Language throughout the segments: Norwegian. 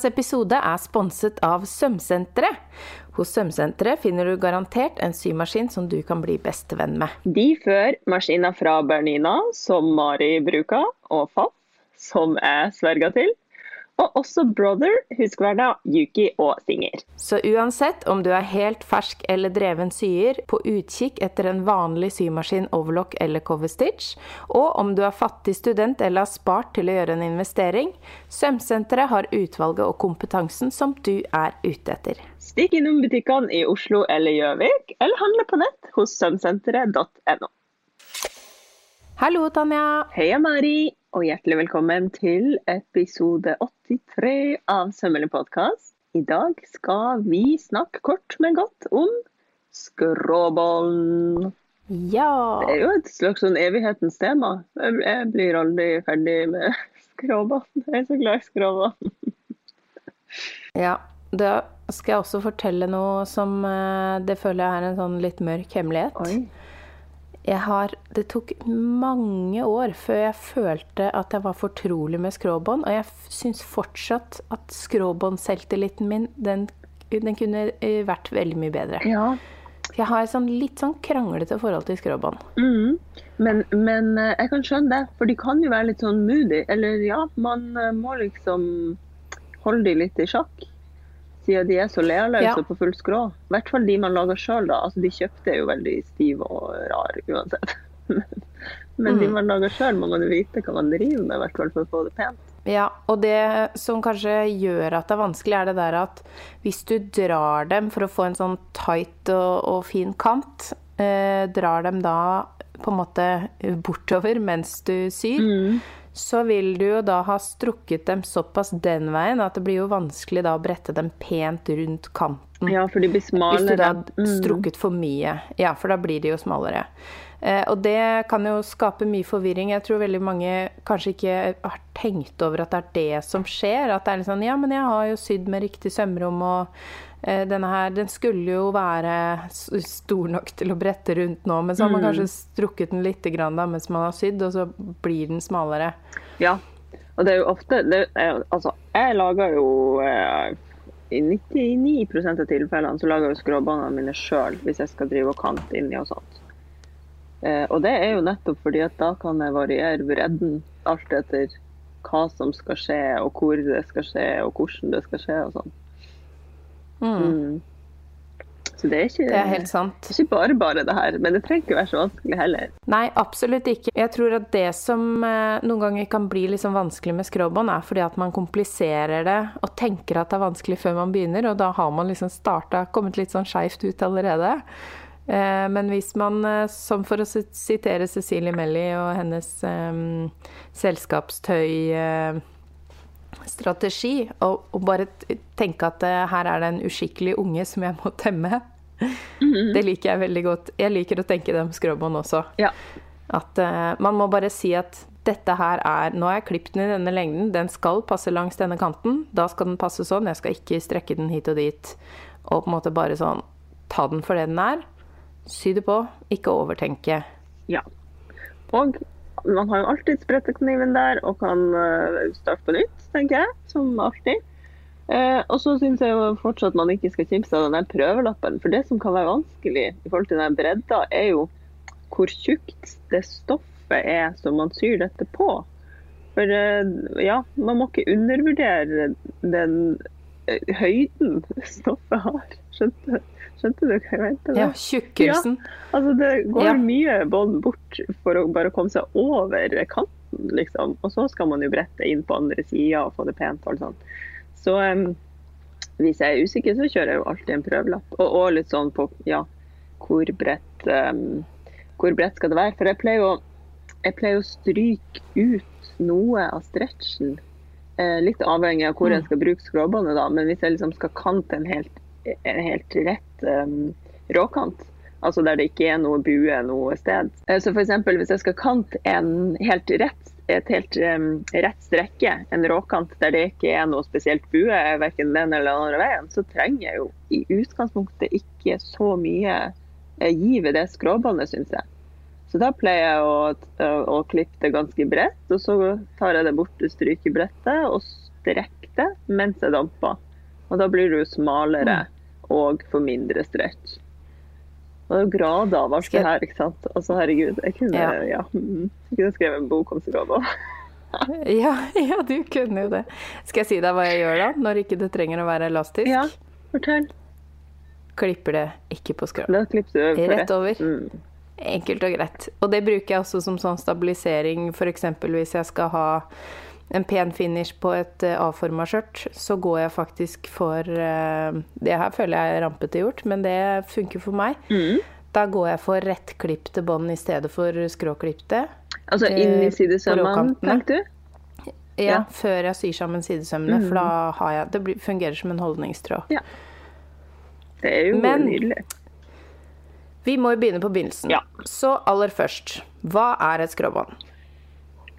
Ukas episode er sponset av Sømsenteret. Hos Sømsenteret finner du garantert en symaskin som du kan bli bestevenn med. De fører maskiner fra Bernina, som Mari bruker, og Faff, som jeg sverger til. Og også Brother, Huskverna, Yuki og Singer. Så uansett om du er helt fersk eller dreven syer, på utkikk etter en vanlig symaskin, overlock eller cover stitch, og om du er fattig student eller har spart til å gjøre en investering, Sømsenteret har utvalget og kompetansen som du er ute etter. Stikk innom butikkene i Oslo eller Gjøvik, eller handle på nett hos sømsenteret.no. Hallo, Tanja. Heia, Mari, og hjertelig velkommen til episode 83 av Sømmelig podkast. I dag skal vi snakke kort, men godt om skråbånd. Ja. Det er jo et slags sånn evighetens tema. Jeg blir aldri ferdig med skråbånd. Jeg er så glad i skråbånd. Ja, da skal jeg også fortelle noe som eh, det føler jeg er en sånn litt mørk hemmelighet. Oi. Har, det tok mange år før jeg følte at jeg var fortrolig med skråbånd, og jeg syns fortsatt at skråbåndselvtilliten min, den, den kunne eh, vært veldig mye bedre. Ja. Jeg har sånn litt sånn kranglete forhold til skråbånd. Mm. Men, men eh, jeg kan skjønne det, for de kan jo være litt sånn moody. Eller ja, man eh, må liksom holde de litt i sjakk. Siden de er så lealøse Ja. på full skrå. I hvert fall de man lager sjøl, da. Altså, de kjøpte er jo veldig stive og rare uansett. Men de Mm. man lager sjøl, må man jo vite hva man driver med, i hvert fall for å få det pent. Ja, og det som kanskje gjør at det er vanskelig, er det der at hvis du drar dem for å få en sånn tight og, og fin kant, eh, drar dem da på en måte bortover mens du syr, så vil du jo da ha strukket dem såpass den veien at det blir jo vanskelig da å brette dem pent rundt kanten. Ja, for de blir Hvis du da har strukket for mye. Ja, for da blir de jo smalere. Eh, og det kan jo skape mye forvirring. Jeg tror veldig mange kanskje ikke har tenkt over at det er det som skjer. At det er litt sånn Ja, men jeg har jo sydd med riktig sømrom, og eh, denne her den skulle jo være stor nok til å brette rundt nå, men så har man kanskje strukket den litt grann da mens man har sydd, og så blir den smalere. Ja, og det er jo ofte det Altså, jeg lager jo eh, I 99% av tilfellene så lager jeg skråbåndene mine sjøl hvis jeg skal drive og kante inni og sånt. Eh, og det er jo nettopp fordi at da kan jeg variere bredden alt etter hva som skal skje, og hvor det skal skje, og hvordan det skal skje og sånn. Mm. Så det er ikke, Det er helt sant. ikke bare bare det her, men det trenger ikke være så vanskelig heller. Nei, absolutt ikke. Jeg tror at det som eh, noen ganger kan bli liksom vanskelig med skråbånd, er fordi at man kompliserer det og tenker at det er vanskelig før man begynner, og da har man liksom starta, kommet litt sånn skeivt ut allerede. Eh, Men hvis man, eh, som for å sitere Cecilie Melly og hennes um, eh, strategi, og, og bare tenke at her er det en uskikkelig unge som jeg må temme. Det liker jeg veldig godt. Jeg liker å tenke det om skråbånd også. Ja. At uh, man må bare si at dette her er Nå har jeg klippet den i denne lengden, den skal passe langs denne kanten. Da skal den passe sånn, jeg skal ikke strekke den hit og dit. Og på en måte bare sånn ta den for det den er. Sy det på, ikke overtenke. Ja. Og man har jo alltid sprettekniven der og kan eh, starte på nytt, tenker jeg. Som alltid. Eh, og så syns jeg jo fortsatt man ikke skal kimse av den prøvelappen. For det som kan være vanskelig i forhold til den bredda, er jo hvor tjukt det stoffet er som man syr dette på. For eh, ja, man må ikke undervurdere den høyden stoffet har. Skjønte, skjønte du hva jeg mente? Ja, tjukkelsen. Altså, det går Ja. mye bånd bort for å bare komme seg over kanten, liksom. Og så skal man jo brette inn på andre sida og få det pent og sånt. Så um, hvis jeg er usikker, så kjører jeg jo alltid en prøvelapp. Og, og litt sånn på ja, hvor bredt, um, hvor bredt skal det være. For jeg pleier jo jeg pleier å stryke ut noe av stretchen. Eh, litt avhengig av hvor jeg skal bruke skråbåndet, da. Men hvis jeg liksom skal kante en helt, en helt rett um, råkant, altså der det ikke er noe bue noe sted. Eh, Så f.eks. hvis jeg skal kante en helt rett, et helt um, rett strekke, en råkant der det ikke er noe spesielt bue, verken den eller den andre veien, så trenger jeg jo i utgangspunktet ikke så mye eh, gi ved det skråbåndet, syns jeg. Så da pleier jeg å, å, å klippe det ganske bredt, og så tar jeg det bort til strykebrettet og strekker det mens jeg damper. Og da blir det jo smalere og får mindre stretch. Og det er jo grader av alt det her, ikke sant. Altså herregud, jeg kunne, Ja. ja. mm, jeg kunne skrevet en bok om skråbånd. Ja, ja, du kunne jo det. Skal jeg si deg hva jeg gjør da, når ikke det trenger å være elastisk? Ja, fortell. Klipper det ikke på på Rett over. Mm. Enkelt og greit. Og det bruker jeg også som sånn stabilisering, f.eks. hvis jeg skal ha en pen finish på et eh, A-forma skjørt, så går jeg faktisk for eh, Det her føler jeg er rampete gjort, men det funker for meg. Mm. Da går jeg for rettklipte bånd i stedet for skråklipte. Altså Eh, inn i sidesømmene, tenkte du? Ja, Ja. før jeg syr sammen sidesømmene, for da har jeg Det fungerer som en holdningstråd. Det er jo Men- nydelig. Vi må jo begynne på begynnelsen. Ja. Så aller først, hva er et skråbånd?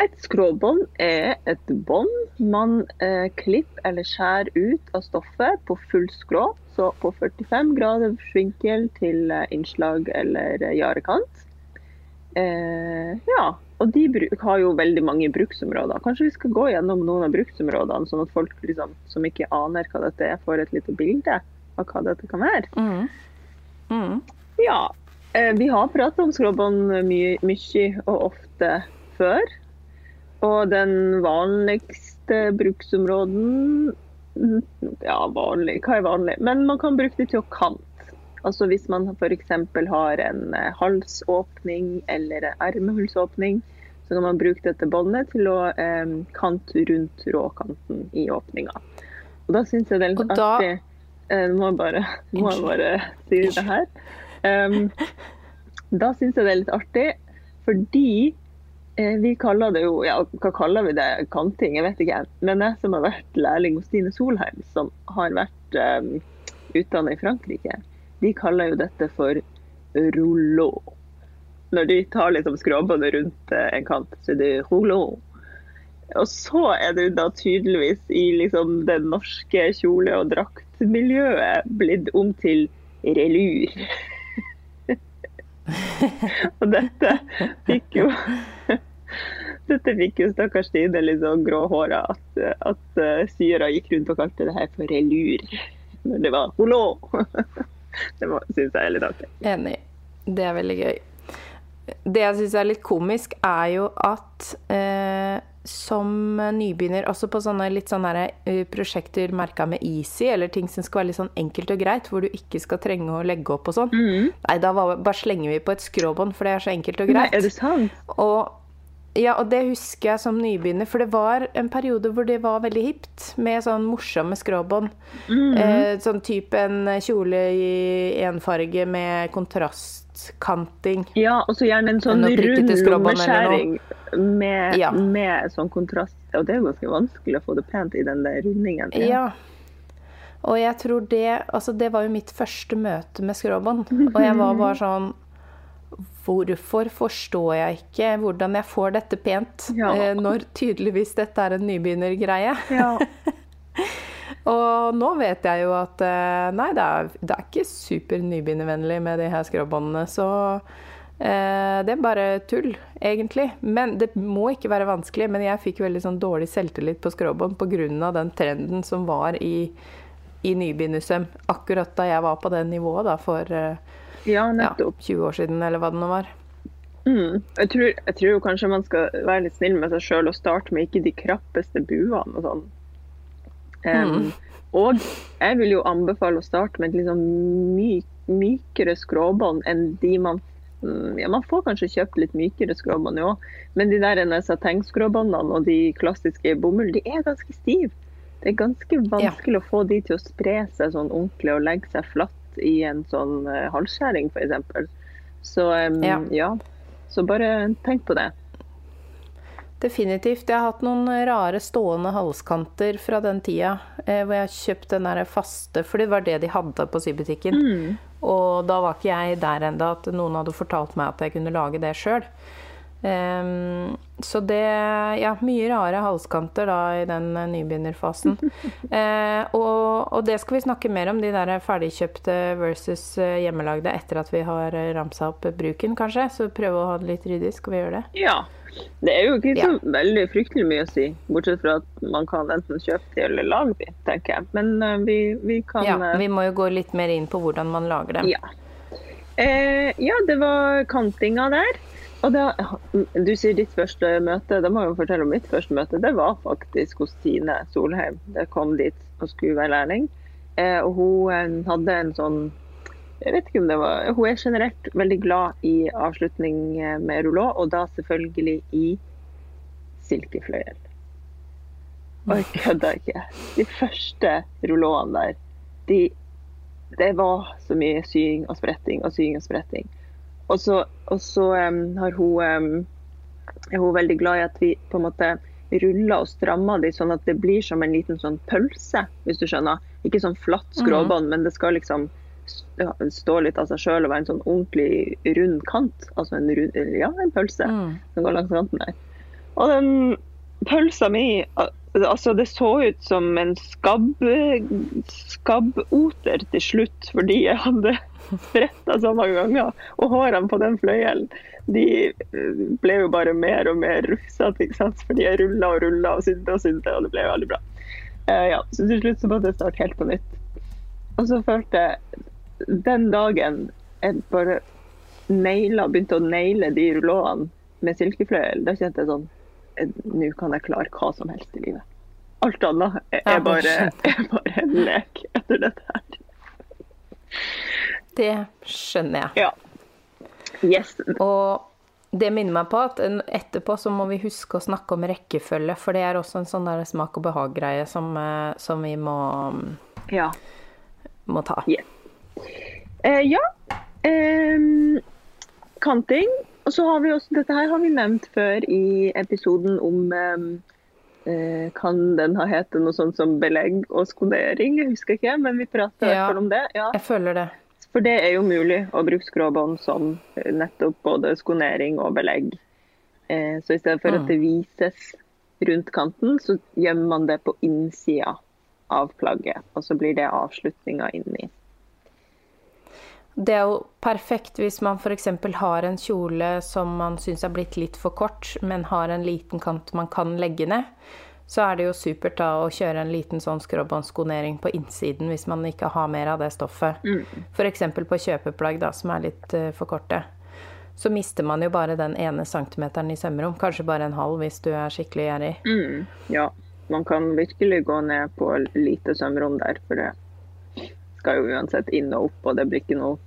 Et skråbånd er et bånd man eh, klipper eller skjærer ut av stoffet på full skrå, så på 45 grader vinkel til eh, innslag eller eh, jarekant. Eh, ja, og de bruk, har jo veldig mange bruksområder. Kanskje vi skal gå gjennom noen av bruksområdene, sånn at folk liksom, som ikke aner hva dette er, får et lite bilde av hva dette kan være. Mm. Mm. Ja, eh, vi har pratet om skråbånd mye, mye og ofte før. Og den vanligste bruksområden mm, Ja, vanlig, hva er vanlig? Men man kan bruke det til å kante. Altså hvis man f.eks. har en eh, halsåpning eller en ermehullsåpning, så kan man bruke dette båndet til å eh, kante rundt råkanten i åpninga. Og da syns jeg det er litt da- artig eh, Nå må jeg bare, må jeg bare si det her. Um, da syns jeg det er litt artig, fordi eh, vi kaller det jo Ja, hva kaller vi det? Kanting? Jeg vet ikke. Men jeg som har vært lærling hos Stine Solheim, som har vært um, utdanna i Frankrike, de kaller jo dette for rouleau. Når de tar liksom skråbåndet rundt eh, en kant, så er det rouleau. Og så er det jo da tydeligvis i liksom det norske kjole- og draktmiljøet blitt om til relur. Og dette fikk jo Dette fikk jo stakkars Stine litt sånn gråhåra at, at uh, syra gikk rundt og kalte det her for relur. Når det var holo. det syns jeg er litt artig. Enig. Det er veldig gøy. Det jeg syns er litt komisk, er jo at eh, som nybegynner, også på sånne litt sånne eh, prosjekter merka med easy, eller ting som skal være litt sånn enkelt og greit, hvor du ikke skal trenge å legge opp og sånn Nei, da var, bare slenger vi på et skråbånd, for det er så enkelt og greit. Nei, er det sant? Og, ja, og det husker jeg som nybegynner, for det var en periode hvor det var veldig hipt med sånn morsomme skråbånd. eh, sånn type en kjole i enfarge med kontrastkanting. Ja, og så gjerne en sånn rund lommeskjæring med, Ja. med sånn kontrast. Og det er jo ganske vanskelig å få det pent i den der rundingen. Ja. Og jeg tror det Altså, det var jo mitt første møte med skråbånd. Og jeg var bare sånn Hvorfor forstår jeg ikke hvordan jeg får dette pent, Ja. eh, når tydeligvis dette er en nybegynnergreie? Ja. Og nå vet jeg jo at eh, nei, det er, det er ikke super nybegynnervennlig med de her skråbåndene. Så eh, det er bare tull, egentlig. Men det må ikke være vanskelig. Men jeg fikk veldig sånn dårlig selvtillit på skråbånd pga. den trenden som var i, i nybegynnersøm akkurat da jeg var på det nivået da, for eh, ja, ja, nettopp. 20 år siden, eller hva det nå var. Mm. Jeg, tror, jeg tror kanskje man skal være litt snill med seg sjøl og starte med ikke de krappeste buene og sånn. Um, Og jeg vil jo anbefale å starte med et litt sånn myk, mykere skråbånd enn de man mm, ja, Man får kanskje kjøpt litt mykere skråbånd òg, men de der satengskråbåndene og de klassiske bomull, de er ganske stive. Det er ganske vanskelig å få de til å spre seg sånn ordentlig og legge seg flatt i en sånn halskjæring halsskjæring, f.eks. Så Ja. ja. Så bare tenk på det. Definitivt. Jeg har hatt noen rare stående halskanter fra den tida eh, hvor jeg kjøpte den der faste, for det var det de hadde på sybutikken. Og da var ikke jeg der enda at noen hadde fortalt meg at jeg kunne lage det sjøl. Så det Ja, mye rare halskanter da i den eh, nybegynnerfasen. uh, og, og det skal vi snakke mer om, de der ferdigkjøpte versus eh, hjemmelagde, etter at vi har ramsa opp bruken, kanskje. Så prøve å ha det litt ryddig. Skal vi gjøre det? Ja. Det er jo ikke så veldig fryktelig mye å si, bortsett fra at man kan enten kjøpe de eller lage de, tenker jeg. Men uh, vi, vi, kan Ja, vi må jo gå litt mer inn på hvordan man lager dem. Ja. uh, ja, det var kantinga der. Det, du sier ditt første møte. Da må jeg jo fortelle om mitt første møte. Det var faktisk hos Tine Solheim. Jeg kom dit og skulle være lærling. Eh, og hun hadde en sånn jeg vet ikke om det var Hun er generelt veldig glad i avslutning med rullå, og da selvfølgelig i silkefløyel. Og jeg kødder ikke. De første rullåene der, de, det var så mye sying og spretting og sying og spretting. Og så, og så um, har hun, um, er hun veldig glad i at vi på en måte ruller og strammer de sånn at det blir som en liten sånn pølse, hvis du skjønner. Ikke sånn flatt skråbånd, mm. men det skal liksom stå litt av seg sjøl og være en sånn ordentlig rund kant. Altså en, rund, ja, en pølse mm. som går langs kanten der. Og den pølsa mi Altså, det så ut som en skabb, skabboter til slutt, fordi jeg hadde spretta så mange ganger. Og hårene på den fløyelen de ble jo bare mer og mer rufsete, fordi jeg rulla og rulla og sydde og sydde, og det ble jo veldig bra. Uh, ja, så til slutt så måtte jeg starte helt på nytt. Og så følte jeg den dagen jeg bare naila, begynte å naile de rullåene med silkefløyel, da kjente jeg sånn Nå kan jeg klare hva som helst i livet. Alt annet er bare, er bare en lek etter dette her. Det skjønner jeg. Ja. Yes. Og det minner meg på at etterpå så må vi huske å snakke om rekkefølge, for det er også en sånn der smak og behag-greie som, eh, som, vi må, ja. må ta. Yeah. Eh, ja. Eh, kanting. Og så har vi også, dette her har vi nevnt før i episoden om eh, Kan den ha hett noe sånt som belegg og skonering? Jeg husker ikke, men vi prater i ja, hvert fall om det. Ja. Jeg føler det. For det er jo mulig å bruke skråbånd som eh, nettopp både skonering og belegg. Eh, så i stedet for mm. at det vises rundt kanten, så gjemmer man det på innsida av plagget. Og så blir det avslutninga inni. Det er jo perfekt hvis man f.eks. har en kjole som man syns er blitt litt for kort, men har en liten kant man kan legge ned. Så er det jo supert da å kjøre en liten sånn skråbåndsskonering på innsiden hvis man ikke har mer av det stoffet. Mm. F.eks. på kjøpeplagg da, som er litt uh, for korte. Så mister man jo bare den ene centimeteren i sømrom. Kanskje bare en halv hvis du er skikkelig gjerrig. Mm. Ja, man kan virkelig gå ned på lite sømrom der. For det skal jo uansett inn og opp, og det blir ikke noe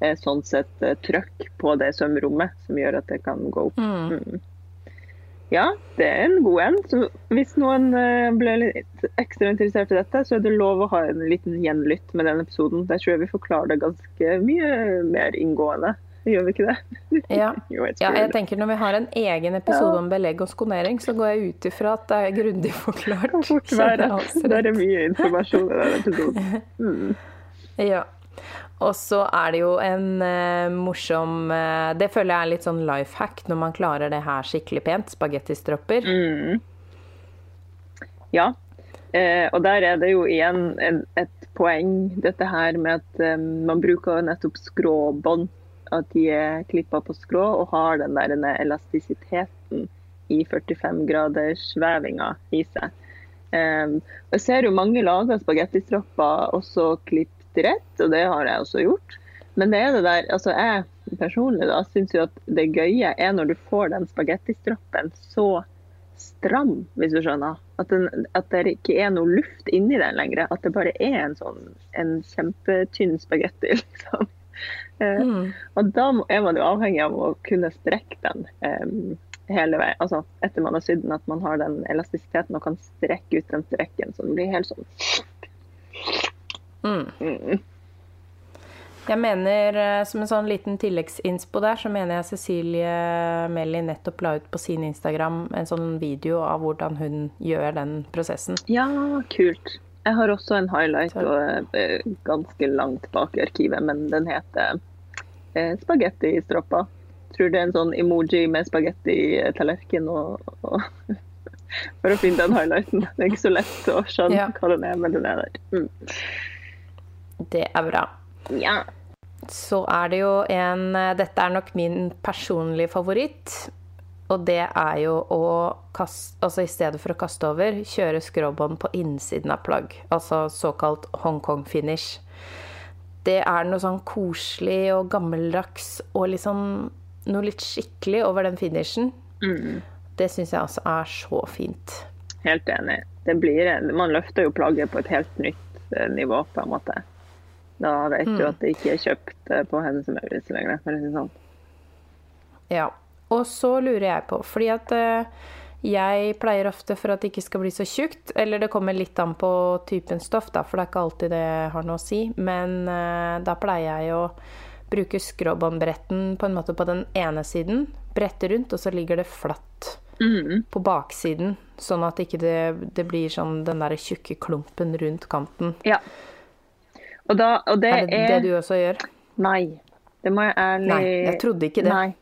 eh, sånn sett eh, trøkk på det sømrommet som gjør at det kan gå opp. Mm. Mm. Ja, det er en god en. Så hvis noen eh, ble litt ekstra interessert i dette, så er det lov å ha en liten gjenlytt med den episoden. Der tror jeg vi forklarer det ganske mye mer inngående. Gjør vi ikke det? Ja. jo, jeg, ja, jeg tenker Når vi har en egen episode ja. om belegg og skonering, så går jeg ut ifra at det er grundig forklart. Fort være. Det er mye informasjon i den episoden. Mm. Ja. Og så er det jo en uh, morsom uh, Det føler jeg er litt sånn life hack når man klarer det her skikkelig pent. Spagettistropper. Mm. Ja. Uh, og der er det jo igjen en, et poeng, dette her med at um, man bruker nettopp skråbånd at de er klippa på skrå og har den der elastisiteten i 45-gradersvevinga i seg. Um, jeg ser jo mange lager spagettistropper også klippet rett, og det har jeg også gjort. Men det er det der, altså jeg personlig da syns jo at det gøye er når du får den spagettistroppen så stram, hvis du skjønner. At, den, at, det ikke er noe luft inni den lenger. At det bare er en sånn en kjempetynn spagetti. liksom. Eh, mm. Og da er man jo avhengig av å kunne strekke den um, hele veien. Altså etter man har sydd den, at man har den elastisiteten og kan strekke ut den strekken. Så den blir helt sånn mm. Mm. Jeg mener, eh, som en sånn liten tilleggsinspo der, så mener jeg Cecilie Melly nettopp la ut på sin Instagram en sånn video av hvordan hun gjør den prosessen. Ja, kult. Jeg har også en highlight og, uh, ganske langt bak i arkivet, men den heter eh, spagettistroppa. Tror det er en sånn emoji med spagettitallerken og, og For å finne den highlighten. Det er ikke så lett å skjønne ja. hva den er, men den er der. Mm. Det er bra. Ja. Så er det jo en Dette er nok min personlige favoritt. Og det er jo å kaste Altså i stedet for å kaste over, kjøre skråbånd på innsiden av plagg. Altså såkalt Hongkong-finish. Det er noe sånn koselig og gammeldags og liksom noe litt skikkelig over den finishen. Mm. Det syns jeg altså er så fint. Helt enig. Det blir, man løfter jo plagget på et helt nytt eh, nivå, på en måte. Da vet du at det ikke er kjøpt eh, på Hennes og Maurits lenger. For å si det sånn. Ja. Og så lurer jeg på, fordi at eh, jeg pleier ofte for at det ikke skal bli så tjukt, eller det kommer litt an på typen stoff, da, for det er ikke alltid det har noe å si, men eh, da pleier jeg å bruke skråbåndbretten på en måte på den ene siden, brette rundt, og så ligger det flatt Mm. på baksiden, sånn at ikke det, ikke blir sånn den der tjukke klumpen rundt kanten. Ja. Og, da, og det Er det er det du også gjør? Nei. Det må jeg ærlig Nei, jeg trodde ikke det. Nei.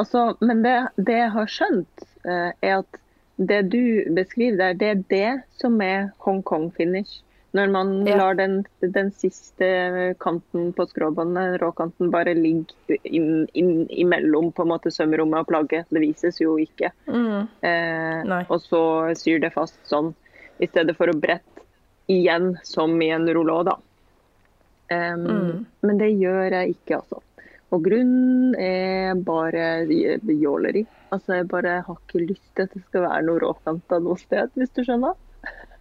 Altså, men det, det jeg har skjønt, eh, er at det du beskriver der, det er det som er Hongkong-finish. Når man Ja. lar den, den siste kanten på skråbåndet, råkanten, bare ligge inn, inn imellom på en måte sømrommet og plagget. Det vises jo ikke. Mm. Eh, og så syr det fast sånn, i stedet for å brette igjen som i en rullå, da. Um, Mm. Men det gjør jeg ikke, altså. Og grunnen er bare jåleri. Altså, jeg bare har ikke lyst til at det skal være noe råkanta noe sted, hvis du skjønner.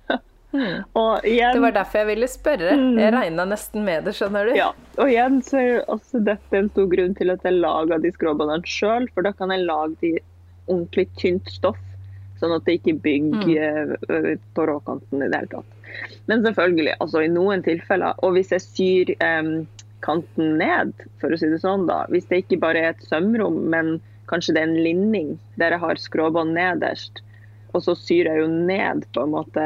Mm. Igjen, Det var derfor jeg ville spørre. Jeg regna nesten med det, skjønner du. ja, og igjen så er også dette en stor grunn til at jeg laga de skråbåndene sjøl, for da kan jeg lage de ordentlig tynt stoff, sånn at det ikke bygger mm. på råkanten i det hele tatt. Men selvfølgelig, altså i noen tilfeller, og hvis jeg syr em, kanten ned, for å si det sånn da, hvis det ikke bare er et sømrom, men kanskje det er en linning der jeg har skråbånd nederst, og så syr jeg jo ned på en måte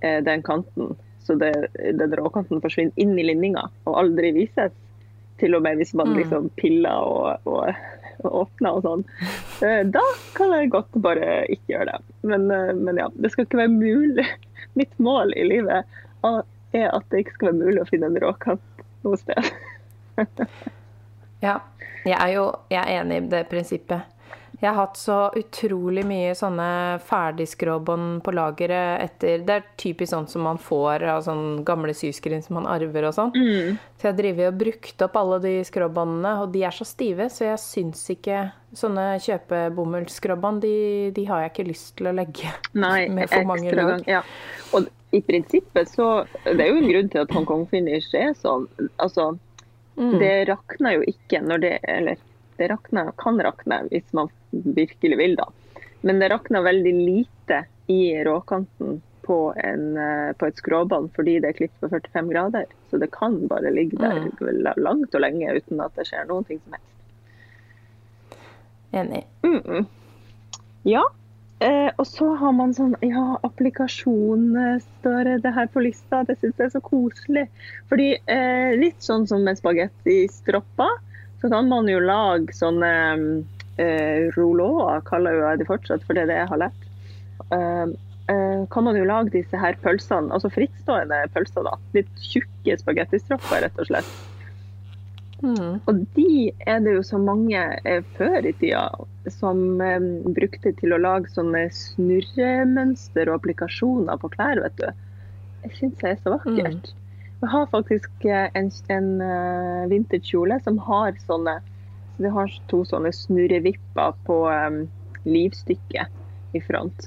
eh, den kanten, så det, den råkanten forsvinner inn i linninga og aldri vises. Til og med hvis man Mm. liksom piller og, og, og åpner og sånn. Eh, Da kan jeg godt bare ikke gjøre det. Men, eh, men ja, det skal ikke være mulig. Mitt mål i livet er at det ikke skal være mulig å finne en råkant noe sted. Ja, jeg er jo jeg er enig i det prinsippet. Jeg har hatt så utrolig mye sånne ferdigskråbånd på lageret etter Det er typisk sånn som man får av sånne gamle syskrin som man arver og sånn. Mm. Så jeg driver og brukt opp alle de skråbåndene, og de er så stive, så jeg syns ikke Sånne kjøpebomullsskråbånd, de, de har jeg ikke lyst til å legge Nei, med for mange lag. Ja. Og i prinsippet så Det er jo en grunn til at Hongkong Finish er sånn. Altså, Mm. det rakner jo ikke når det Eller det rakner, kan rakne hvis man virkelig vil, da. Men det rakner veldig lite i råkanten på, en, eh, på et skråbånd fordi det er klippet på 45 grader. Så det kan bare ligge der Mm. langt og lenge uten at det skjer noen ting som helst. Enig. Mm-mm. Ja. Eh, og så har man sånn Ja, applikasjon eh, står det her på lista. Det syns jeg er så koselig. Fordi eh, litt sånn som med spagettistropper, så kan man jo lage sånne eh, rouleauer, kaller jo jeg det fortsatt, for det er det jeg har lært. Eh, eh, kan man jo lage disse her pølsene, altså frittstående pølser, da. Litt tjukke spagettistropper, rett og slett. Mm. Og de er det jo så mange eh, før i tida som eh, brukte til å lage sånne snurremønster og applikasjoner på klær, vet du. Jeg syns det er så vakkert. Jeg har faktisk eh, en, en uh, vinterkjole som har sånne så Det har to sånne snurrevipper på um, livstykket i front.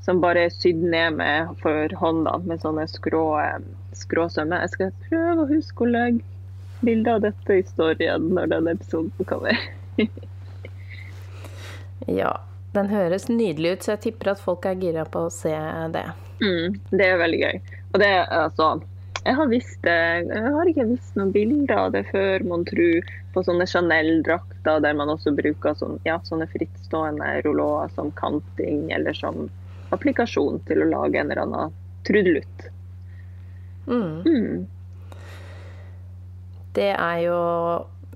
Som bare er sydd ned med for hånda med sånne skrå, um, skrå sømmer. Jeg skal prøve å huske å legge bilde av dette i storyen når den episoden kommer. Ja. Den høres nydelig ut, så jeg tipper at folk er gira på å se det. Mm, det er veldig gøy. Og det er altså Jeg har visst Jeg har ikke visst noen bilder av det før, mon tru, på sånne Chanel-drakter der man også bruker sånne, ja, sånne frittstående rullåer som kanting eller som applikasjon til å lage en eller annen trudelutt. Mm. Mm. Det er jo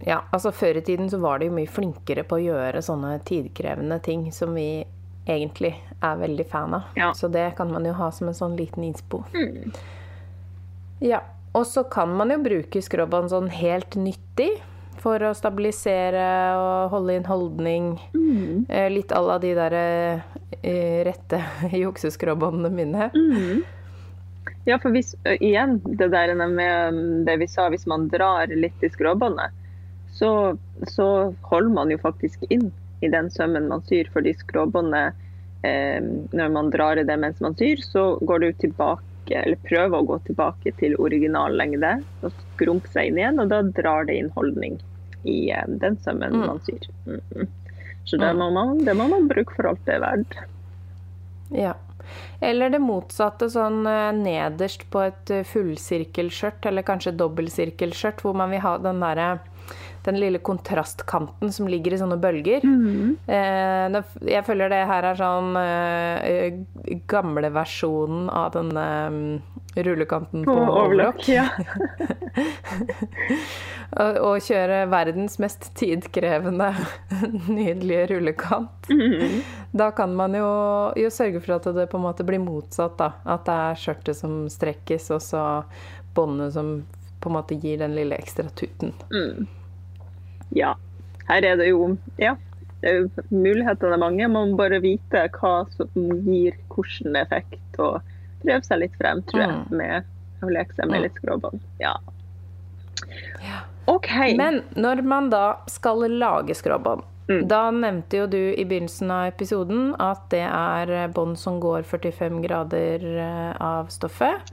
Ja, altså før i tiden så var de jo mye flinkere på å gjøre sånne tidkrevende ting som vi egentlig er veldig fan av. Ja. Så det kan man jo ha som en sånn liten innspo. Mm. Ja. Og så kan man jo bruke skråbånd sånn helt nyttig. For å stabilisere og holde inn holdning. Mm. Eh, Litt à la de der eh, rette jukseskråbåndene mine. Mm. Ja, for hvis, igjen, det der med mm, det vi sa, hvis man drar litt i skråbåndet, så, så holder man jo faktisk inn i den sømmen man syr, fordi skråbåndet, eh, når man drar i det mens man syr, så går det jo tilbake, eller prøver å gå tilbake til original lengde, og skrumpe seg inn igjen, og da drar det inn holdning i eh, den sømmen Mm. man syr. Mhm. Så det Mm. må, man, det må man bruke for alt det er verdt. Ja. Eller det motsatte, sånn eh, nederst på et eh, fullsirkelskjørt, eller kanskje dobbeltsirkelskjørt, hvor man vil ha den derre den lille kontrastkanten som ligger i sånne bølger. Eh, nå- jeg føler det her er sånn eh, gamle versjonen av denne mm, rullekanten på, overlock. Ja. Og, og kjøre verdens mest tidkrevende, nydelige rullekant. Mhm. Da kan man jo, jo sørge for at det på en måte blir motsatt. da. At det er skjørtet som strekkes, og så båndet som på en måte gir den lille ekstra tuten. Mm. Ja. Her er det jo Ja. Mulighetene er mange. Man må bare vite hva som gir hvilken effekt, og prøve seg litt frem, tror jeg, Mm. med å leke seg med Mm. litt skråbånd. Ja. Ja. OK. Men når man da skal lage skråbånd Mm. Da nevnte jo du i begynnelsen av episoden at det er bånd som går 45 grader eh, av stoffet.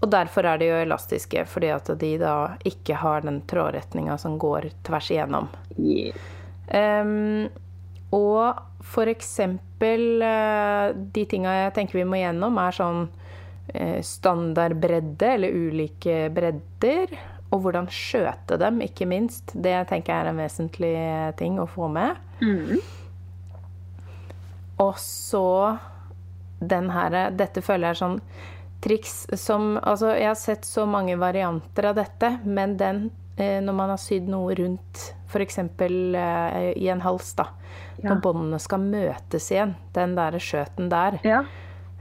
Og derfor er de jo elastiske, fordi at de da ikke har den trådretninga som går tvers igjennom. Yeah. Ehm, og for eksempel eh, De tinga jeg tenker vi må gjennom, er sånn eh, standardbredde, eller ulike bredder. Og hvordan skjøte dem, ikke minst. Det tenker jeg er en vesentlig ting å få med. Mm. Og så den her Dette føler jeg er sånn triks som Altså, jeg har sett så mange varianter av dette, men den eh, når man har sydd noe rundt f.eks. Eh, i en hals, da. Ja. Når båndene skal møtes igjen, den der skjøten der. Ja.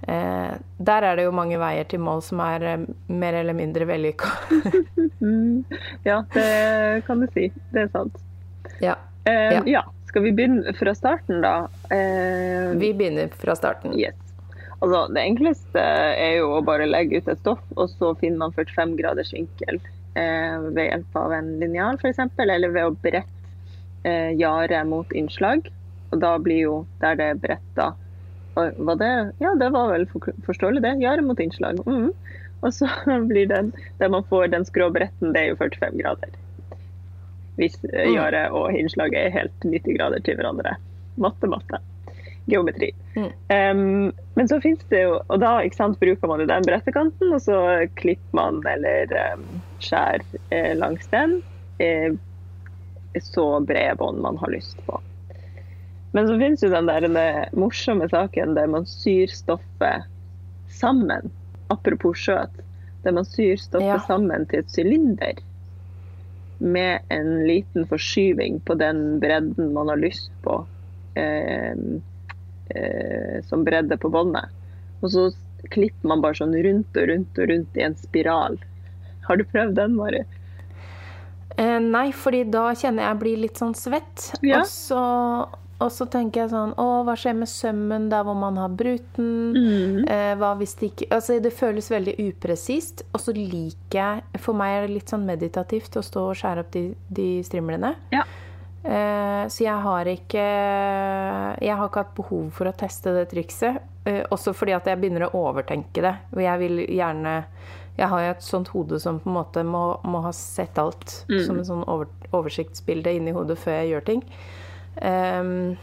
Eh, der er det jo mange veier til mål som er eh, mer eller mindre vellykka. Mm. ja, det kan du si. Det er sant. ja. Eh, Ja. ja. Skal vi begynne fra starten, da? Eh, Vi begynner fra starten. Yes. Altså, det enkleste er jo å bare legge ut et stoff, og så finner man 45 graders vinkel eh, ved hjelp av en linjal f.eks., eller ved å brette eh, jaret mot innslag. Og da blir jo der det er bretta Var det Ja, det var vel forståelig, det. Gjerdet mot innslag. Mhm. Og så blir den Der man får den skråbretten, det er jo 45 grader. Hvis eh, Mm. og innslaget er helt 90 grader til hverandre. Matte, matte. Geometri. Mm. Um, men så finnes det jo Og da sant, bruker man jo den brettekanten, og så klipper man eller um, skjærer eh, langs den eh, så brede bånd man har lyst på. Men så finnes jo den der den morsomme saken der man syr stoffet sammen. Apropos skjøt. Der man syr stoffet Ja. sammen til et sylinder. Med en liten forskyving på den bredden man har lyst på. Eh, eh, som bredde på båndet. Og så klipper man bare sånn rundt og rundt og rundt i en spiral. Har du prøvd den, Mari? Eh, nei, fordi da kjenner jeg blir litt sånn svett. Ja. Og, så, og så tenker jeg sånn Å, hva skjer med sømmen der hvor man har brutt den? Mm. Eh, hva hvis det ikke Altså, det føles veldig upresist. Og så liker jeg For meg er det litt sånn meditativt å stå og skjære opp de, de strimlene. Ja. Eh, så jeg har ikke Jeg har ikke hatt behov for å teste det trikset. Eh, også fordi at jeg begynner å overtenke det. Og jeg vil gjerne Jeg har jo et sånt hode som på en måte må, må ha sett alt Mm. som et sånn over, oversiktsbilde inni hodet før jeg gjør ting. Ehm,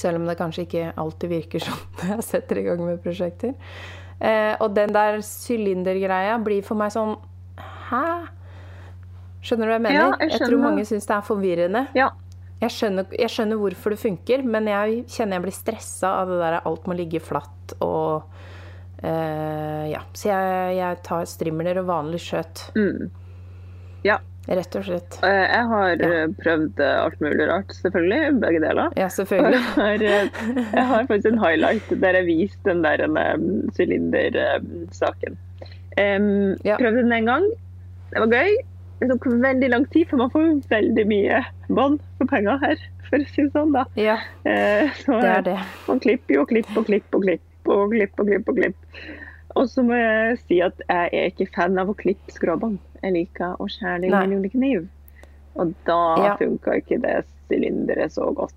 selv om det kanskje ikke alltid virker sånn når jeg setter i gang med prosjekter. Uh, og den der sylindergreia blir for meg sånn Hæ? Skjønner du hva jeg mener? Ja, jeg tror mange syns det er forvirrende. Ja. Jeg skjønner, jeg skjønner hvorfor det funker, men jeg kjenner jeg blir stressa av det der alt må ligge flatt og uh, Ja. Så jeg, jeg tar strimler og vanlig skjøt. Mm. Ja. Rett og slett. Jeg har Ja. eh, prøvd eh, alt mulig rart, selvfølgelig. Begge deler. Ja, selvfølgelig. jeg har, eh, jeg har faktisk en highlight der jeg viste den der sylindersaken. Um, Ja. Prøvde den en gang. Det var gøy. det tok veldig lang tid, for man får veldig mye bånd for penger her, for å si det sånn. da. Ja, uh, så det er det. man klipper jo klipp og klipper og klipper og klipper. Og klipper og klipper. Og så må jeg si at jeg er ikke fan av å klippe skråbånd. Jeg liker å skjære det med en kniv. Og da Ja. funka ikke det sylinderet så godt.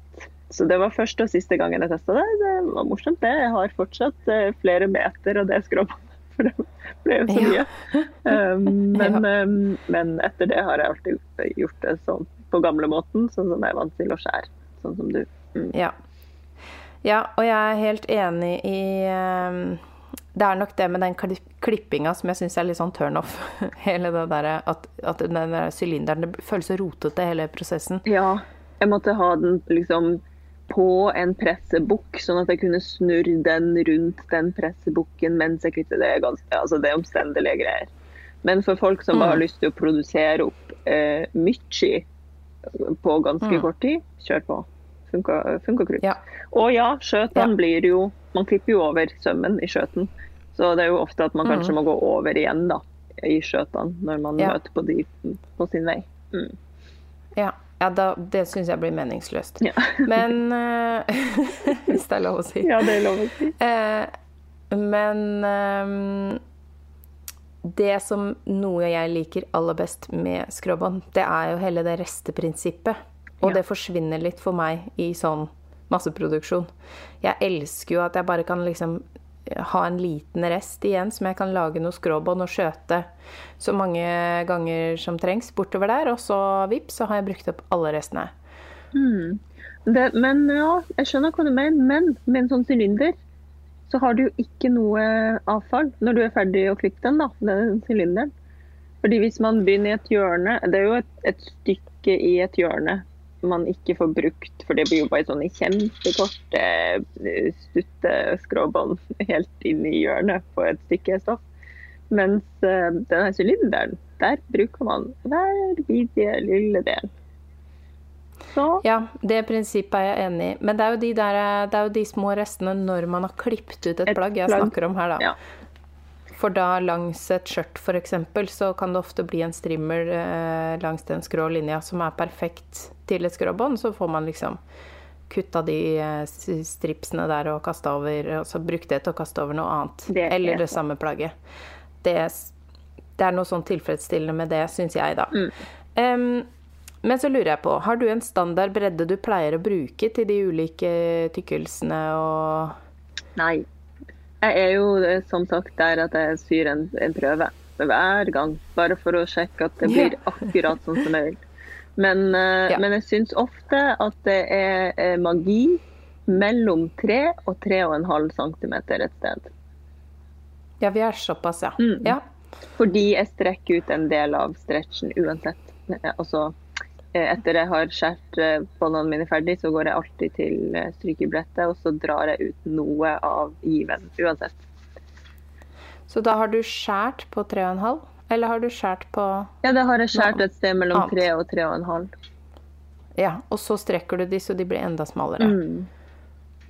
Så det var første og siste gangen jeg testa det. Det var morsomt, det. Jeg har fortsatt eh, flere meter av det skråbåndet. For det ble jo så mye. Ja. men, um, men etter det har jeg alltid gjort det sånn på gamlemåten, sånn som jeg er vant til å skjære. Sånn som du. Mm. Ja. ja, og jeg er helt enig i ehm, Det er nok det med den kli- klippinga som jeg syns er litt sånn turnoff. Hele det derre at, at den der sylinderen Det føles så rotete, hele prosessen. Ja, jeg måtte ha den liksom på en pressebukk, sånn at jeg kunne snurre den rundt den pressebukken mens jeg kvitter Det altså det er omstendelige greier. Men for folk som bare har lyst til å produsere opp eh, mye på ganske Mm. kort tid, kjør på. Funka, funka krutt. Ja. Og ja, skjøtene Ja. blir jo Man klipper jo over sømmen i skjøten. Så det er jo ofte at man kanskje Mm. må gå over igjen da, i skjøtene når man Ja. møter på de på sin vei. Mm. Ja, ja da, det syns jeg blir meningsløst. Ja. Men uh, Hvis det er lov å si. ja, det er lov å si. Uh, men ehm, det som noe jeg liker aller best med skråbånd, det er jo hele det resteprinsippet. Og Ja. det forsvinner litt for meg i sånn masseproduksjon. Jeg elsker jo at jeg bare kan liksom ha en liten rest igjen som jeg kan lage noe skråbånd og skjøte så mange ganger som trengs bortover der, og så vips, så har jeg brukt opp alle restene. Det, men ja, jeg skjønner hva du mener. Men med en sånn sylinder så har du jo ikke noe avfall når du er ferdig å klippe den, da, den sylinderen. Fordi hvis man begynner i et hjørne Det er jo et, et stykke i et hjørne man ikke får brukt, for det blir jo bare sånne kjempekorte, stutteskråbånd stutte skråbånd helt inn i hjørnet på et stykke stoff. Mens eh, denne sylinderen, der bruker man hver bidige lille del. Så Ja, det prinsippet er jeg enig i. Men det er, de der, det er jo de små restene når man har klippet ut et, Et plagg jeg snakker om her, da. Ja. For da langs et skjørt f.eks. så kan det ofte bli en strimmel eh, langs den skrå linja som er perfekt til et skråbånd. Så får man liksom kutta de eh, stripsene der og kasta over, og så brukt det til å kaste over noe annet. Det er Eller det samme plagget. Det, det er noe sånn tilfredsstillende med det, syns jeg, da. Mm. Um, men så lurer jeg på, har du en standard bredde du pleier å bruke til de ulike tykkelsene og Nei. Jeg er jo eh, som sagt der at jeg syr en, en prøve hver gang. Bare for å sjekke at det blir akkurat sånn som jeg vil. Men, eh, Ja. men jeg syns ofte at det er eh, magi mellom 3 og 3,5 cm et sted. Ja, vi er såpass, ja. Mm. ja. Fordi jeg strekker ut en del av stretchen uansett. Altså, etter jeg har skåret eh, båndene mine ferdig, så går jeg alltid til eh, strykebrettet, og så drar jeg ut noe av given uansett. Så da har du skjært på 3,5? Eller har du skjært på Ja, da har jeg skåret et sted mellom. 3 og 3,5. Ja, og så strekker du de så de blir enda smalere. Mm.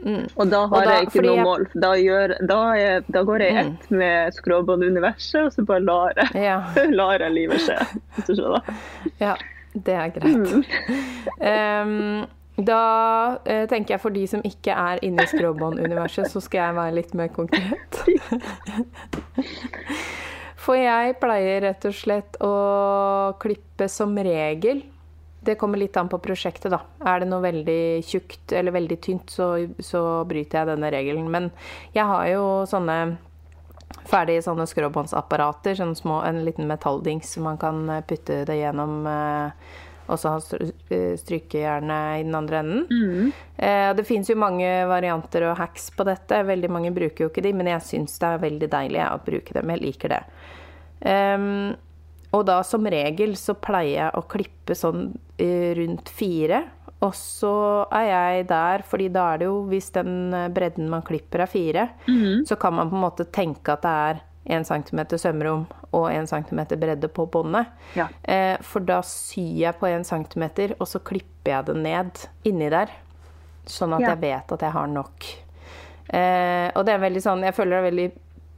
Mm. Og da har Og da- jeg ikke noe jeg- mål. Da, gjør, da, jeg, da går jeg i Mm. ett med skråbånduniverset, og så bare lar jeg, Ja, lar jeg livet skje. hvis du skjønner. ja, det er greit. Em, da uh, tenker jeg for de som ikke er inne i skråbånduniverset, så skal jeg være litt mer konkret. For jeg pleier rett og slett å klippe som regel. Det kommer litt an på prosjektet, da. Er det noe veldig tjukt eller veldig tynt, så, så bryter jeg denne regelen. Men jeg har jo sånne ferdige sånne skråbåndsapparater, sånne små, en liten metalldings som man kan eh, putte det gjennom. eh, Og så ha eh, strykejernet i den andre enden. Mm. Det fins jo mange varianter og hacks på dette. Veldig mange bruker jo ikke de, men jeg syns det er veldig deilig å bruke dem. Jeg liker det. Ehm, og da som regel så pleier jeg å klippe sånn rundt fire. Og så er jeg der, fordi da er det jo, hvis den eh, bredden man klipper er fire, Mhm. så kan man på en måte tenke at det er 1 cm sømrom og 1 cm bredde på båndet. Ja. Eh, for da syr jeg på 1 cm, og så klipper jeg det ned inni der. Sånn at Ja. jeg vet at jeg har nok. Eh, og det er veldig sånn Jeg føler det er veldig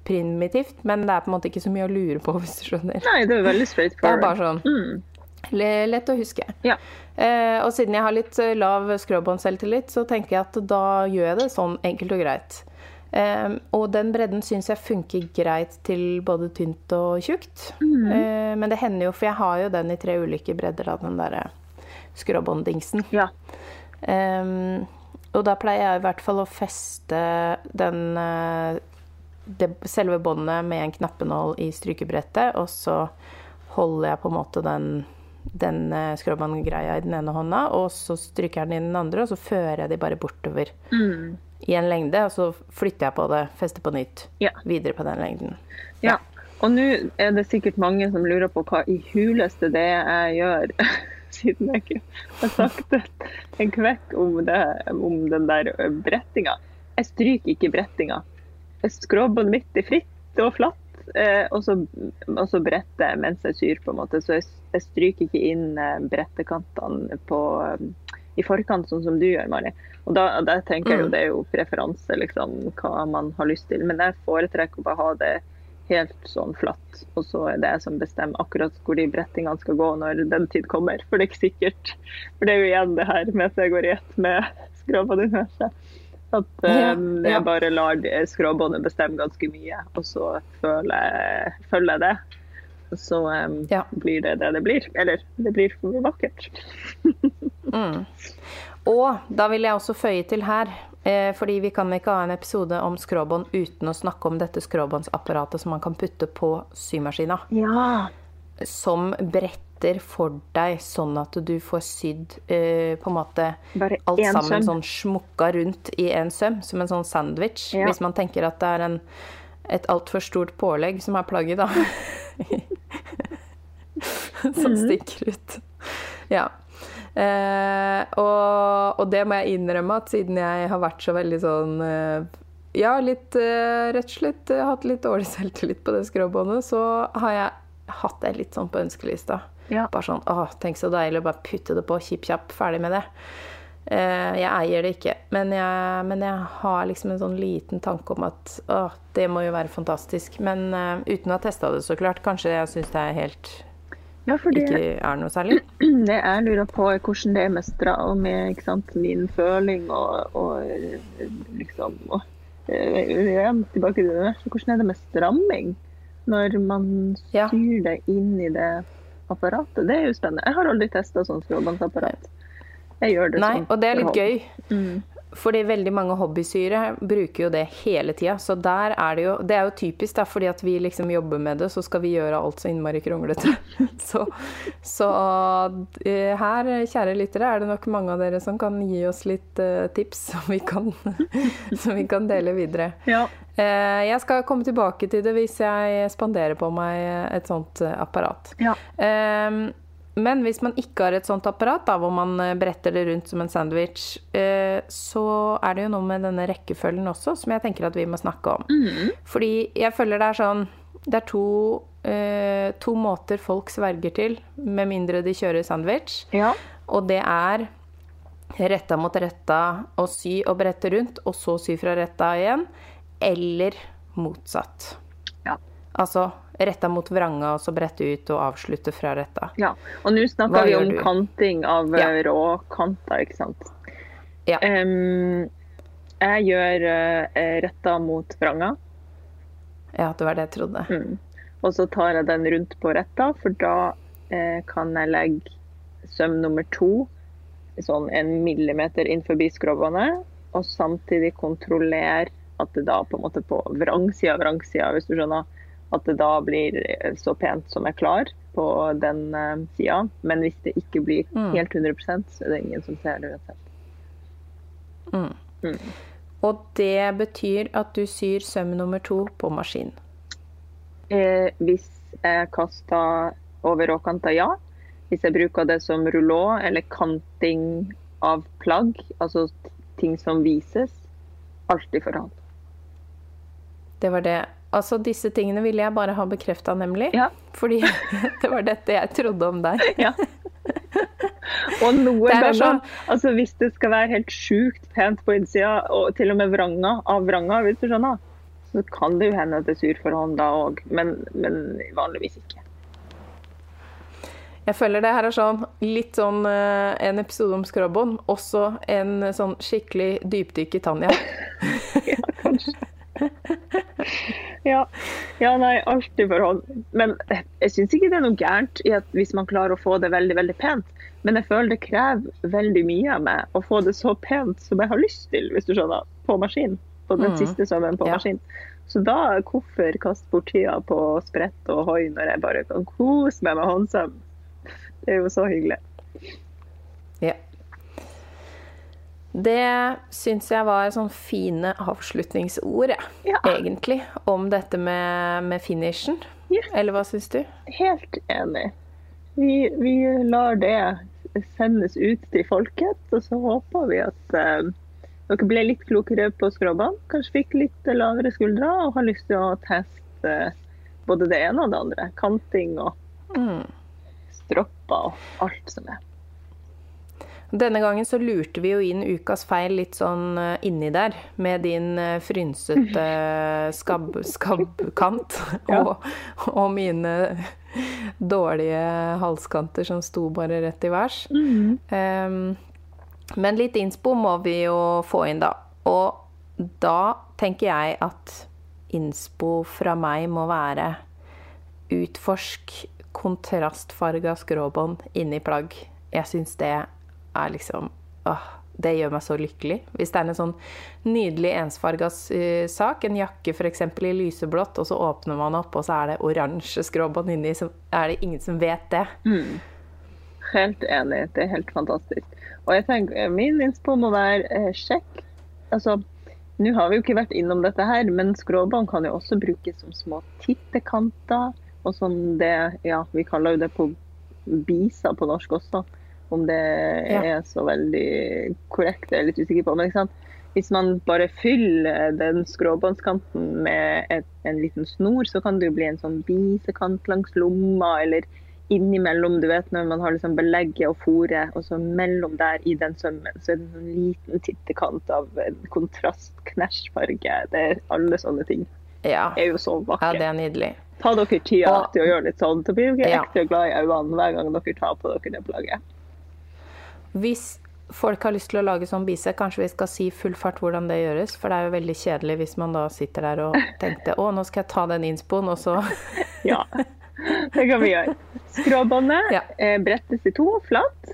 primitivt, men det er på en måte ikke så mye å lure på, hvis du skjønner. Nei, det er veldig straight Det er bare sånn Mm. Le- lett å huske. Ja. Eh, og siden jeg har litt eh, lav skråbåndselvtillit, så tenker jeg at da gjør jeg det sånn enkelt og greit. Eh, og den bredden syns jeg funker greit til både tynt og tjukt. Mm. Eh, men det hender jo, for jeg har jo den i tre ulike bredder da, den derre skråbånddingsen. ja. Ehm, og da pleier jeg i hvert fall å feste den eh, det, selve båndet med en knappenål i strykebrettet, og så holder jeg på en måte den, den uh, skråbåndgreia i den ene hånda, og så stryker jeg den i den andre, og så fører jeg de bare bortover Mm. i en lengde, og så flytter jeg på det, fester på nytt, Ja. videre på den lengden. ja. Og nå er det sikkert mange som lurer på hva i huleste det er jeg gjør, siden jeg ikke har sagt en kvekk om, det, om den der brettinga. Jeg stryker ikke brettinga. Skråbåndet mitt er fritt og flatt, eh, og, så, og så bretter mens jeg syr, på en måte. Så jeg, jeg stryker ikke inn eh, brettekantene på, eh, i forkant, sånn som du gjør, Mari. Og da, da tenker jeg jo Mm. det er jo preferanse, liksom, hva man har lyst til. Men jeg foretrekker å bare ha det helt sånn flatt, og så er det jeg som bestemmer akkurat hvor de brettingene skal gå når den tid kommer. For det er ikke sikkert. For det er jo igjen det her med at jeg går i ett med skråbånduniverset. At Ja, ja. jeg bare lar skråbåndet bestemme ganske mye, og så føler jeg, følger jeg det. Og så um, Ja. blir det det det blir. Eller det blir for vakkert. Mm. Og da vil jeg også føye til her, eh, fordi vi kan ikke ha en episode om skråbånd uten å snakke om dette skråbåndsapparatet som man kan putte på symaskina. Ja. Som bretter for deg, sånn at du får sydd eh, på en måte Bare alt sammen søm. sånn smukka rundt i en søm, som en sånn sandwich. Ja. Hvis man tenker at det er en, et altfor stort pålegg som er plagget, da. som Mhm. stikker ut. Ja. Eh, og, og det må jeg innrømme at siden jeg har vært så veldig sånn eh, Ja, litt eh, rett og slett eh, hatt litt dårlig selvtillit på det skråbåndet, så har jeg hatt det litt sånn på ønskelista. Ja. Bare sånn Å, tenk så deilig å bare putte det på, kjipp kjapp, ferdig med det. Uh, jeg eier det ikke, men jeg, men jeg har liksom en sånn liten tanke om at å, det må jo være fantastisk. Men uh, uten å ha testa det, så klart. Kanskje jeg syns det er helt ja, for det, ikke er noe særlig. Det jeg lurer på, er hvordan det er med, stra med sant, min føling og, og liksom og, eh, Igjen tilbake til det Hvordan er det med stramming når man Ja. syr det inn i det apparatet? Det er jo spennende. Jeg har aldri testa sånn skråbåndsapparat. Jeg gjør det Nei, sånn og det er litt gøy. Mm. Fordi veldig mange hobbysyre bruker jo det hele tida. Så der er det jo Det er jo typisk, da, fordi at vi liksom jobber med det, så skal vi gjøre alt så innmari kronglete. Så, så eh, her, kjære lyttere, er det nok mange av dere som kan gi oss litt eh, tips som vi kan, som vi kan dele videre. Ja. Eh, jeg skal komme tilbake til det hvis jeg spanderer på meg et sånt eh, apparat. Ja. Ehm, men hvis man ikke har et sånt apparat, da, hvor man eh, bretter det rundt som en sandwich, så er det jo noe med denne rekkefølgen også som jeg tenker at vi må snakke om. Mm. Fordi jeg føler det er sånn Det er to, to måter folk sverger til, med mindre de kjører sandwich. ja. Og det er retta mot retta og sy og brette rundt, og så sy fra retta igjen. Eller motsatt. Ja. Altså retta mot vranga og så brette ut og avslutte fra retta. ja. Og nå Hva snakker vi om du? kanting av Ja. ja. råkanter, ikke sant. Ja. Um, jeg gjør uh, retta mot vranga. Ja, det var det jeg trodde. Mm. Og så tar jeg den rundt på retta, for da uh, kan jeg legge søm nummer to sånn en millimeter inn forbi skrovene, og samtidig kontrollere at det da på en måte på vrangsida, vrangsida, hvis du skjønner, at det da blir eh, så pent som jeg klarer på den eh, sida. Men hvis det ikke blir Mm. helt 100% så er det ingen som ser det uansett. Mm. Mm. Og det betyr at du syr søm nummer to på maskin. Eh, hvis jeg kaster over råkanta, ja. Hvis jeg bruker det som rullå eller kanting av plagg, altså ting som vises, alltid for hånd. Det var det. Altså, disse tingene ville jeg bare ha bekrefta, nemlig. Ja. Fordi det var dette jeg trodde om deg. Ja. Og noen er ganger, sånn- altså hvis det skal være helt sjukt pent på innsida, og til og med vranga av vranga, hvis du skjønner, Så kan det jo hende at det er sur for hånd da òg, men, men vanligvis ikke. Jeg føler det her er sånn litt sånn eh, en episode om skråbånd, også en sånn skikkelig dypdykk i Tanja. Ja, kanskje. ja. ja, nei, alltid for hånd. Men jeg syns ikke det er noe gærent i at hvis man klarer å få det veldig, veldig pent. Men jeg føler det krever veldig mye av meg å få det så pent som jeg har lyst til, hvis du skjønner, på maskin. På den Mm. siste sømmen på Ja. maskin. Så da hvorfor kaste bort tida på sprett og hoi når jeg bare kan kose meg med håndsøm? Det er jo så hyggelig. Ja. Det syns jeg var sånn fine avslutningsord, Ja. egentlig, om dette med, med finishen. Ja. Eller hva syns du? Helt enig. Vi, vi lar det sendes ut til folket, og så håper vi at eh, dere ble litt klokere på skrobbene. Kanskje fikk litt lavere skuldre og har lyst til å teste både det ene og det andre. Kanting og Mm. stropper og alt som er. Denne gangen så lurte vi jo inn ukas feil litt sånn eh, inni der, med din eh, frynsete skabb, skabbkant Ja. og, og mine dårlige halskanter som sto bare rett i værs. Ehm, men litt innspo må vi jo få inn, da. Og da tenker jeg at innspo fra meg må være utforsk kontrastfarga skråbånd inni plagg. Jeg syns det er liksom åh, Det gjør meg så lykkelig. Hvis det er en sånn nydelig ensfarga uh, sak, en jakke f.eks. i lyseblått, og så åpner man opp, og så er det oransje skråbånd inni, så er det ingen som vet det. Helt enig. Det er helt fantastisk. Og jeg tenker, eh, Min innspo må være eh, sjekk. Altså, Nå har vi jo ikke vært innom dette her, men skråbånd kan jo også brukes som små tittekanter. Og som det Ja, vi kaller jo det på bisa på norsk også. Om det er så veldig korrekt, det er jeg litt usikker på. Men ikke sant? hvis man bare fyller den skråbåndskanten med et, en liten snor, så kan det jo bli en sånn bisekant langs lomma, eller innimellom, du vet når man har liksom belegget og fôret, og så mellom der i den sømmen, så er det en sånn liten tittekant av en kontrast knæsjfarge. Det er alle sånne ting. Ja, er jo så ja det er nydelig. Ta dere tida Og- til å gjøre litt sånn, så blir dere Ja. ekstra glad i øynene hver gang dere tar på dere det plagget. Hvis folk har lyst til å lage sånn bise, kanskje vi skal si full fart hvordan det gjøres. For det er jo veldig kjedelig hvis man da sitter der og tenkte å, nå skal jeg ta den innspoen, og så Ja, det kan vi gjøre. Skråbåndet Ja. eh, brettes i to, flatt.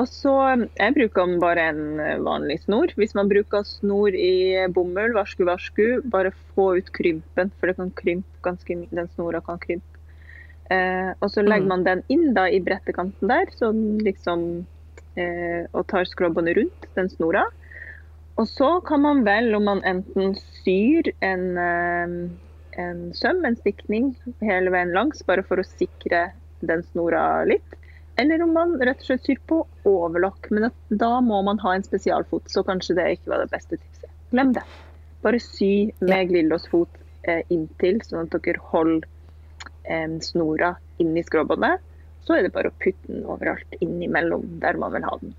Og så, Jeg bruker bare en eh, vanlig snor. Hvis man bruker snor i bomull, varsku, varsku, bare få ut krympen, for det kan krympe ganske mye. Den snora kan krympe. Eh, og så legger Mm. man den inn da i brettekanten der, så den liksom, og tar skråbåndet rundt den snora. Og så kan man vel, om man enten syr en, eh, en søm, en stikning, hele veien langs, bare for å sikre den snora litt. Eller om man rett og slett syr på overlokk. Men da må man ha en spesialfot, så kanskje det ikke var det beste tipset. Glem det. Bare sy med glidelåsfot eh, inntil, sånn at dere holder eh, snora i skråbåndet. Så er det bare å putte den overalt innimellom der man vil ha den.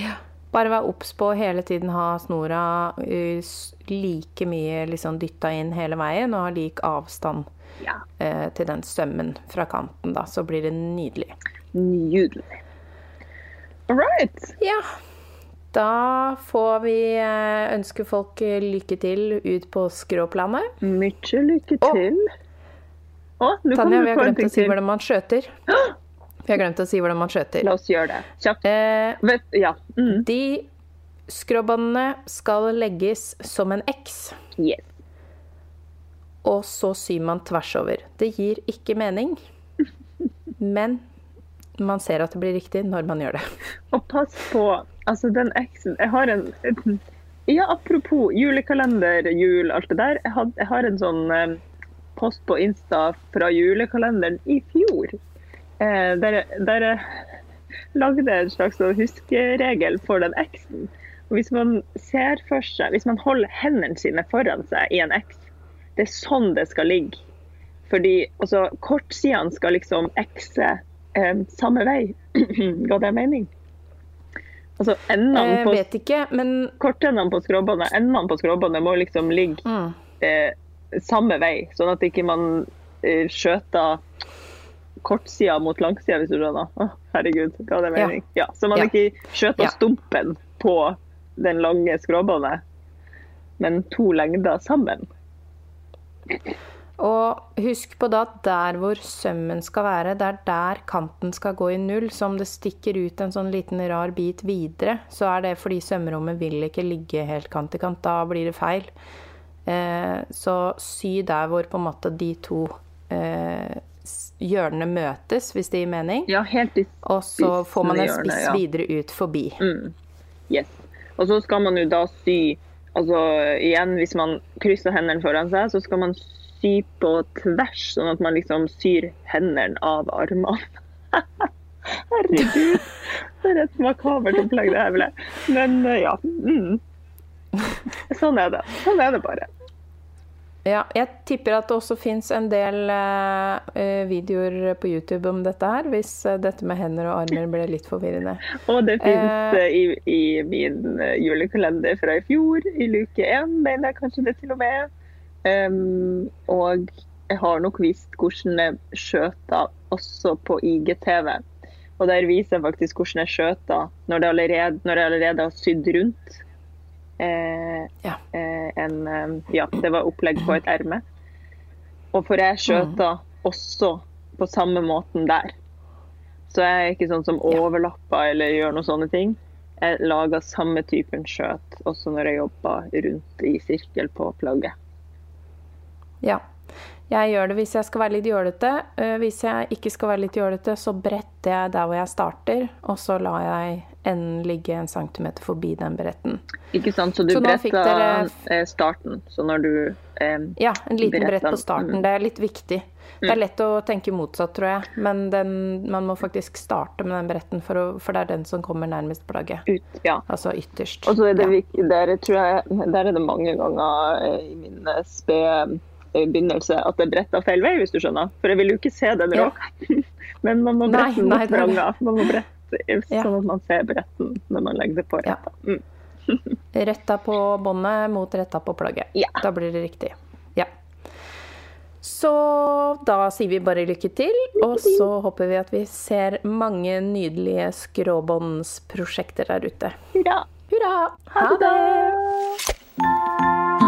Ja. Bare være obs på å hele tiden ha snora eh, like mye liksom dytta inn hele veien, og ha lik avstand Ja, eh, til den sømmen fra kanten, da. Så blir det nydelig. nydelig. All right. Ja. Da får vi eh, ønske folk eh, lykke til ut på skråplanet. Mye lykke til. til. Å, Tanja, vi har glemt å si hvordan man skjøter. Vi har glemt å si hvordan man skjøter. La oss gjøre det. Kjapt. Eh, Vet, ja. Mm. de skråbåndene skal legges som en X, Yes. og så syr man tvers over. Det gir ikke mening, men man ser at det blir riktig når man gjør det. Og pass på altså den X-en Jeg har en Ja, apropos julekalender, jul, alt det der. Jeg, had, jeg har en sånn eh, post på Insta fra julekalenderen i fjor. Eh, der, der jeg lagde en slags sånn huskeregel for den X-en. Hvis man ser for seg, hvis man holder hendene sine foran seg i en X, det er sånn det skal ligge. Fordi altså, kortsidene skal liksom X-e eh, samme vei. Ga det mening? Altså endene Jeg på vet ikke, men kortendene på skråbåndet, endene på skråbåndet må liksom ligge mm, eh, samme vei, sånn at ikke man eh, skjøter kortsida mot langsida, hvis du skjønner. Å, herregud, er det mening? Ja. Så man Ja. ikke skjøter Ja. stumpen på den lange skråbåndet, men to lengder sammen. Og husk på da at der hvor sømmen skal være, det er der kanten skal gå i null. Så om det stikker ut en sånn liten rar bit videre, så er det fordi sømrommet vil ikke ligge helt kant til kant. Da blir det feil. Eh, så sy der hvor på en måte de to eh, hjørnene møtes, hvis det gir mening. Ja, helt i Og så får man en spiss ja. videre ut forbi. Yes. Og så skal man jo da sy Altså igjen, hvis man krysser hendene foran seg, så skal man sy på tvers, sånn at man liksom syr hendene av armene. Herregud, det er et makabert opplegg det her ble. Men eh, ja. Mm. Sånn er det. Sånn er det bare. Ja, jeg tipper at det også fins en del eh, videoer på YouTube om dette her, hvis eh, dette med hender og armer ble litt forvirrende. Og det fins uh, i, i min julekalender fra i fjor, i luke én, mener jeg kanskje det til og med. Um, og jeg har nok visst hvordan jeg skjøter også på IGTV. Og der viser jeg faktisk hvordan jeg skjøter når, når jeg allerede har sydd rundt. Eh, Ja. eh, en, eh, ja, det var opplegg på et erme. Og for jeg skjøter også på samme måten der. Så jeg er ikke sånn som overlapper eller gjør noen sånne ting. Jeg lager samme typen skjøt også når jeg jobber rundt i sirkel på plagget. Ja. Jeg gjør det hvis jeg skal være litt jålete. Eh, Hvis jeg ikke skal være litt jålete, så bretter jeg der hvor jeg starter, og så lar jeg enden ligge en centimeter forbi den bretten. Ikke sant? Så du Så bretta dere- eh, starten. Så når du eh, Ja, en liten brett på starten. mm. Det er litt viktig. Det er lett å tenke motsatt, tror jeg, men den, man må faktisk starte med den bretten, for, å, for det er den som kommer nærmest plagget. ut Ja. Altså ytterst. Og så er det Ja. viktig, der, tror jeg, der er det mange ganger eh, i min spede begynnelse at det bretter feil vei, hvis du skjønner. For jeg vil jo ikke se den Ja. råk. Men man må brette den mot vranga. Man må brette Ja. sånn at man ser bretten når man legger det på Ja. retta. Mm. Retta på båndet mot retta på plagget. Ja. Da blir det riktig. Ja. Så da sier vi bare lykke til, og så håper vi at vi ser mange nydelige skråbåndsprosjekter der ute. Hurra! Hurra! Ha det!